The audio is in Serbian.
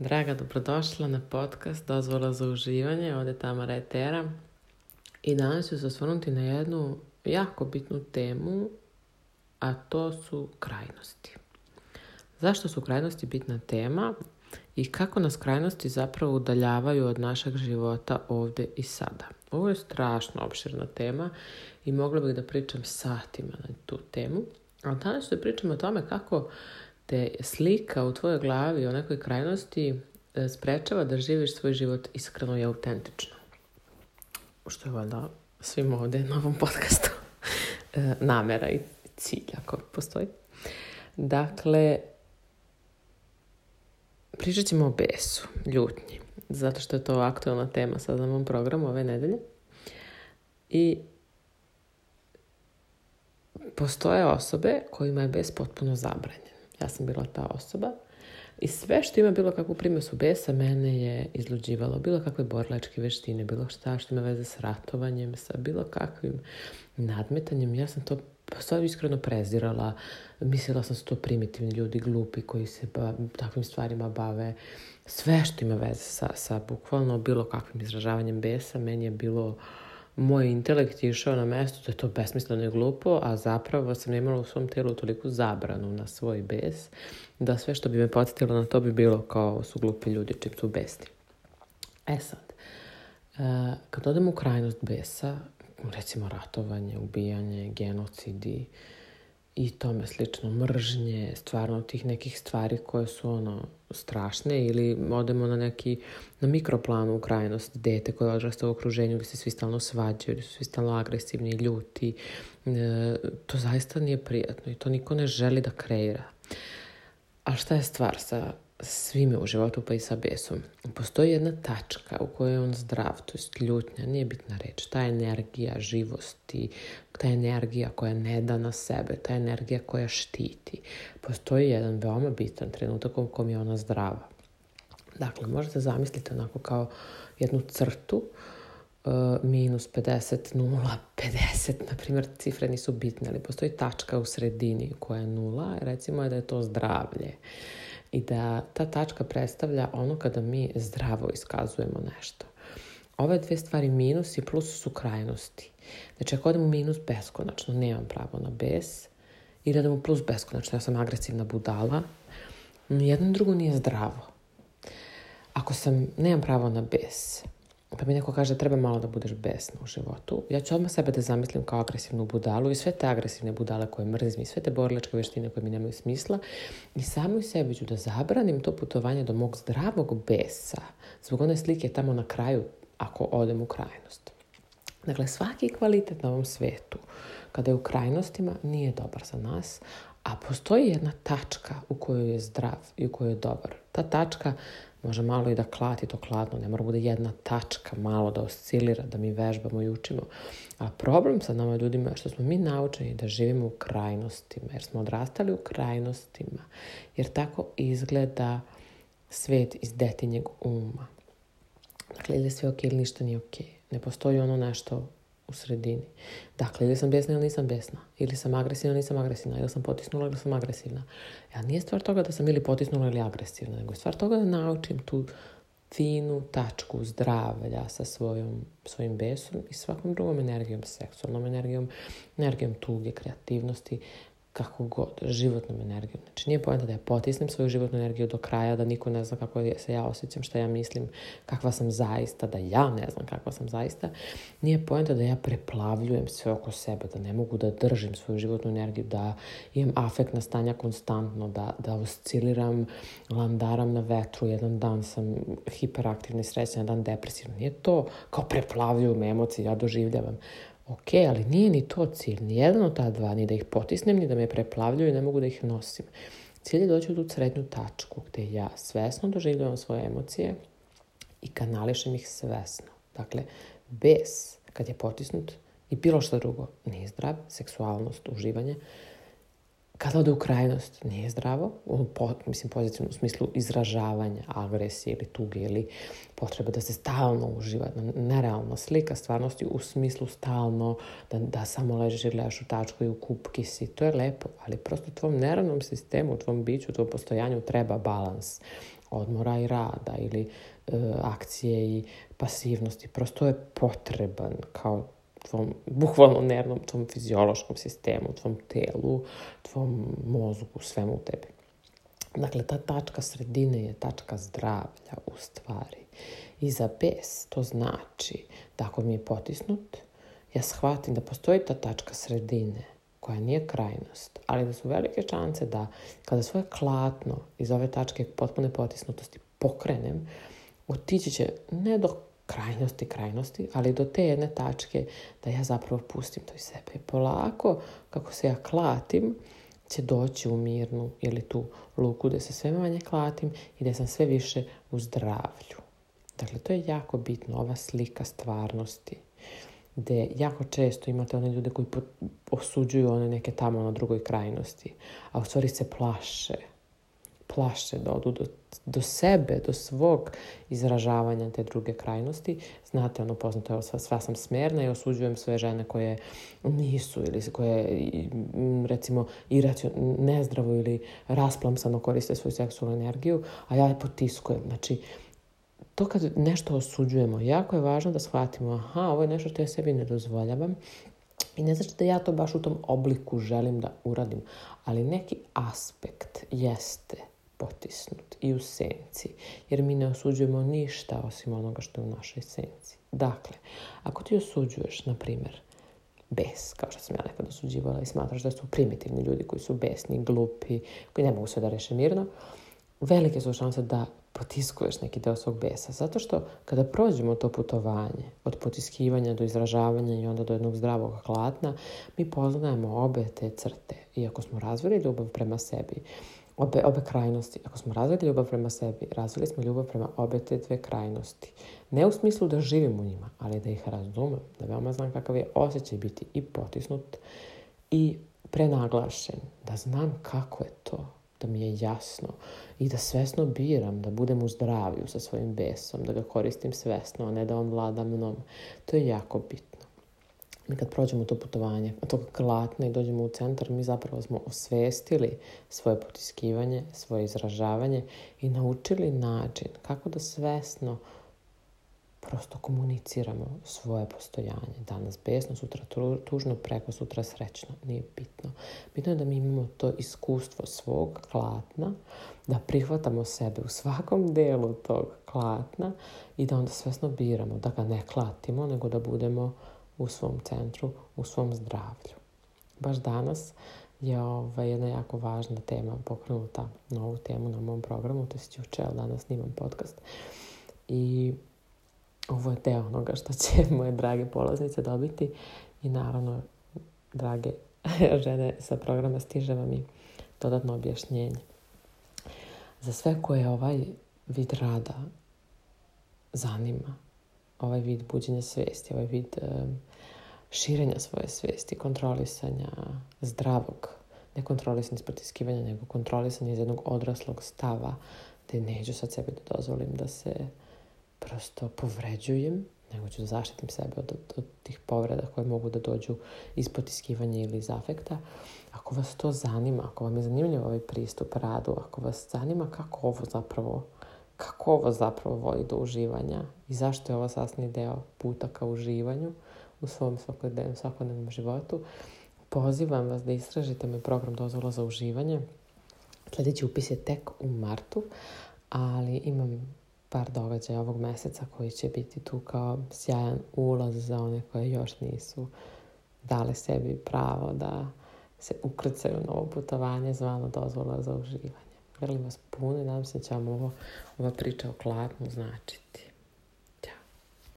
Draga, dobrodošla na podcast Dozvola za uživanje. Ovdje je Tamara Etera. I danas ću se osvrnuti na jednu jako bitnu temu, a to su krajnosti. Zašto su krajnosti bitna tema i kako nas krajnosti zapravo udaljavaju od našeg života ovdje i sada? Ovo je strašno opširna tema i mogla bih da pričam satima na tu temu. ali danas ću pričamo pričam o tome kako te slika u tvojoj glavi o nekoj krajnosti e, sprečava da živiš svoj život iskreno i autentično. Što je valjda svim ovdje na ovom podcastu e, namera i cilj ako postoji. Dakle, pričat ćemo o besu, ljutnji, zato što je to aktualna tema sad na mom programu ove nedelje. I postoje osobe kojima je bes potpuno zabranjen. Ja sam bila ta osoba. I sve što ima bilo kakvu su besa mene je izluđivalo. Bilo kakve borlačke veštine, bilo šta što ima veze s ratovanjem, sa bilo kakvim nadmetanjem. Ja sam to stvarno iskreno prezirala. Mislila sam su to primitivni ljudi, glupi, koji se ba, takvim stvarima bave. Sve što ima veze sa, sa bukvalno bilo kakvim izražavanjem besa meni je bilo moj intelekt je išao na mesto da je to besmisleno i glupo, a zapravo sam imala u svom telu toliku zabranu na svoj bes, da sve što bi me podsjetilo na to bi bilo kao su glupi ljudi čim su besti. E sad, e, kad odem u krajnost besa, recimo ratovanje, ubijanje, genocidi, i tome slično, mržnje, stvarno tih nekih stvari koje su ono strašne ili odemo na neki, na mikroplanu u krajnost, dete koje odrasta u okruženju gdje se svi stalno svađaju, gdje su svi stalno agresivni, ljuti, e, to zaista nije prijatno i to niko ne želi da kreira. A šta je stvar sa svime u životu pa i sa besom. Postoji jedna tačka u kojoj je on zdrav, to jest ljutnja, nije bitna reč. Ta energija živosti, ta energija koja ne da na sebe, ta energija koja štiti. Postoji jedan veoma bitan trenutak u kom je ona zdrava. Dakle, možete zamisliti onako kao jednu crtu e, minus 50, 0, 50, na primjer, cifre nisu bitne, ali postoji tačka u sredini koja je nula, recimo je da je to zdravlje i da ta tačka predstavlja ono kada mi zdravo iskazujemo nešto. Ove dve stvari, minus i plus, su krajnosti. Znači, ako odem minus beskonačno, nemam pravo na bes, i plus beskonačno, ja sam agresivna budala, jedno drugo nije zdravo. Ako sam, nemam pravo na bes, pa mi neko kaže treba malo da budeš besna u životu, ja ću odmah sebe da zamislim kao agresivnu budalu i sve te agresivne budale koje mrzim i sve te borilačke vještine koje mi nemaju smisla i samo i sebi ću da zabranim to putovanje do mog zdravog besa zbog one slike tamo na kraju ako odem u krajnost. Dakle, svaki kvalitet na ovom svetu kada je u krajnostima nije dobar za nas, a postoji jedna tačka u kojoj je zdrav i u kojoj je dobar. Ta tačka može malo i da klati to kladno, ne mora bude jedna tačka, malo da oscilira, da mi vežbamo i učimo. A problem sa nama ljudima je što smo mi naučeni da živimo u krajnostima, jer smo odrastali u krajnostima, jer tako izgleda svet iz detinjeg uma. Dakle, ili sve ok ili ništa nije ok. Ne postoji ono nešto u sredini. Dakle, ili sam besna ili nisam besna. Ili sam agresivna ili nisam agresivna. Ili sam potisnula ili sam agresivna. Ja nije stvar toga da sam ili potisnula ili agresivna, nego je stvar toga da naučim tu finu tačku zdravlja sa svojom, svojim besom i svakom drugom energijom, seksualnom energijom, energijom tuge, kreativnosti, kako god, životnom energijom. Znači nije pojenta da ja potisnem svoju životnu energiju do kraja, da niko ne zna kako se ja osjećam, šta ja mislim, kakva sam zaista, da ja ne znam kakva sam zaista. Nije pojenta da ja preplavljujem sve oko sebe, da ne mogu da držim svoju životnu energiju, da imam na stanja konstantno, da, da osciliram, landaram na vetru, jedan dan sam hiperaktivna i srećna, jedan depresivna. Nije to kao preplavljujem emocije, ja doživljavam. Ok, ali nije ni to cilj, ni jedan od ta dva, ni da ih potisnem, ni da me preplavljuju, ne mogu da ih nosim. Cilj je doći u tu srednju tačku gdje ja svesno doživljavam svoje emocije i kanališem ih svesno. Dakle, bez, kad je potisnut i bilo što drugo, nije zdrav, seksualnost, uživanje, kad ode u krajnost, nije zdravo, mislim pozitivno u smislu izražavanja agresije ili tuge ili potrebe da se stalno uživa, nerealna slika stvarnosti u smislu stalno da, da samo ležiš i gledaš u tačku i u kupki si, to je lepo, ali prosto tvom nerealnom sistemu, tvom biću, tvom postojanju treba balans odmora i rada ili e, akcije i pasivnosti. Prosto je potreban kao tvom, bukvalno nervnom, tvom fiziološkom sistemu, tvom telu, tvom mozgu, svemu u tebi. Dakle, ta tačka sredine je tačka zdravlja u stvari. I za bes to znači da ako mi je potisnut, ja shvatim da postoji ta tačka sredine koja nije krajnost, ali da su velike šanse da kada svoje klatno iz ove tačke potpune potisnutosti pokrenem, otići će ne do krajnosti, krajnosti, ali do te jedne tačke da ja zapravo pustim to iz sebe. I polako, kako se ja klatim, će doći u mirnu ili tu luku gdje se sve manje klatim i da sam sve više u zdravlju. Dakle, to je jako bitno, ova slika stvarnosti gdje jako često imate one ljude koji osuđuju one neke tamo na drugoj krajnosti, a u stvari se plaše plaše da odu do, do sebe, do svog izražavanja te druge krajnosti. Znate, ono poznato je, sva, sam smerna i osuđujem sve žene koje nisu ili koje, recimo, iracion, nezdravo ili rasplamsano koriste svoju seksualnu energiju, a ja je potiskujem. Znači, to kad nešto osuđujemo, jako je važno da shvatimo, aha, ovo je nešto što ja sebi ne dozvoljavam, i ne znači da ja to baš u tom obliku želim da uradim, ali neki aspekt jeste potisnut i u senci, jer mi ne osuđujemo ništa osim onoga što je u našoj senci. Dakle, ako ti osuđuješ, na primjer, bes, kao što sam ja nekad osuđivala i smatraš da su primitivni ljudi koji su besni, glupi, koji ne mogu sve da reše mirno, velike su šanse da potiskuješ neki deo svog besa. Zato što kada prođemo to putovanje, od potiskivanja do izražavanja i onda do jednog zdravog hladna, mi poznajemo obe te crte. Iako smo razvili ljubav prema sebi, obe, obe krajnosti. Ako smo razvili ljubav prema sebi, razvili smo ljubav prema obe te dve krajnosti. Ne u smislu da živim u njima, ali da ih razumem, da veoma znam kakav je osjećaj biti i potisnut i prenaglašen, da znam kako je to, da mi je jasno i da svesno biram, da budem u zdravlju sa svojim besom, da ga koristim svesno, a ne da on vlada mnom. To je jako bitno mi kad prođemo to putovanje, od toga klatna i dođemo u centar, mi zapravo smo osvestili svoje potiskivanje, svoje izražavanje i naučili način kako da svesno prosto komuniciramo svoje postojanje. Danas besno, sutra tužno, preko sutra srećno. Nije bitno. Bitno je da mi imamo to iskustvo svog klatna, da prihvatamo sebe u svakom delu tog klatna i da onda svesno biramo, da ga ne klatimo, nego da budemo u svom centru, u svom zdravlju. Baš danas je ovaj, jedna jako važna tema pokrenuta na ovu temu na mom programu, to se juče, danas snimam podcast. I ovo je deo onoga što će moje drage polaznice dobiti i naravno, drage žene sa programa stiže vam i dodatno objašnjenje. Za sve koje ovaj vid rada zanima, ovaj vid buđenja svijesti, ovaj vid širenja svoje svijesti, kontrolisanja zdravog, ne kontrolisanja iz nego kontrolisanja iz jednog odraslog stava, da neću sad sebi da dozvolim da se prosto povređujem, nego ću da zaštitim sebe od, od tih povreda koje mogu da dođu iz potiskivanja ili iz afekta. Ako vas to zanima, ako vam je zanimljiv ovaj pristup radu, ako vas zanima kako ovo zapravo kako ovo zapravo vodi do uživanja i zašto je ovo sasni deo puta ka uživanju u svom svakodnevnom životu, pozivam vas da istražite moj program dozvola za uživanje. Sljedeći upis je tek u martu, ali imam par događaja ovog mjeseca koji će biti tu kao sjajan ulaz za one koje još nisu dali sebi pravo da se ukrcaju u novo putovanje zvano dozvola za uživanje. Vrlo vas puno, nadam se će vam ovo, ova priča o klatnu značiti.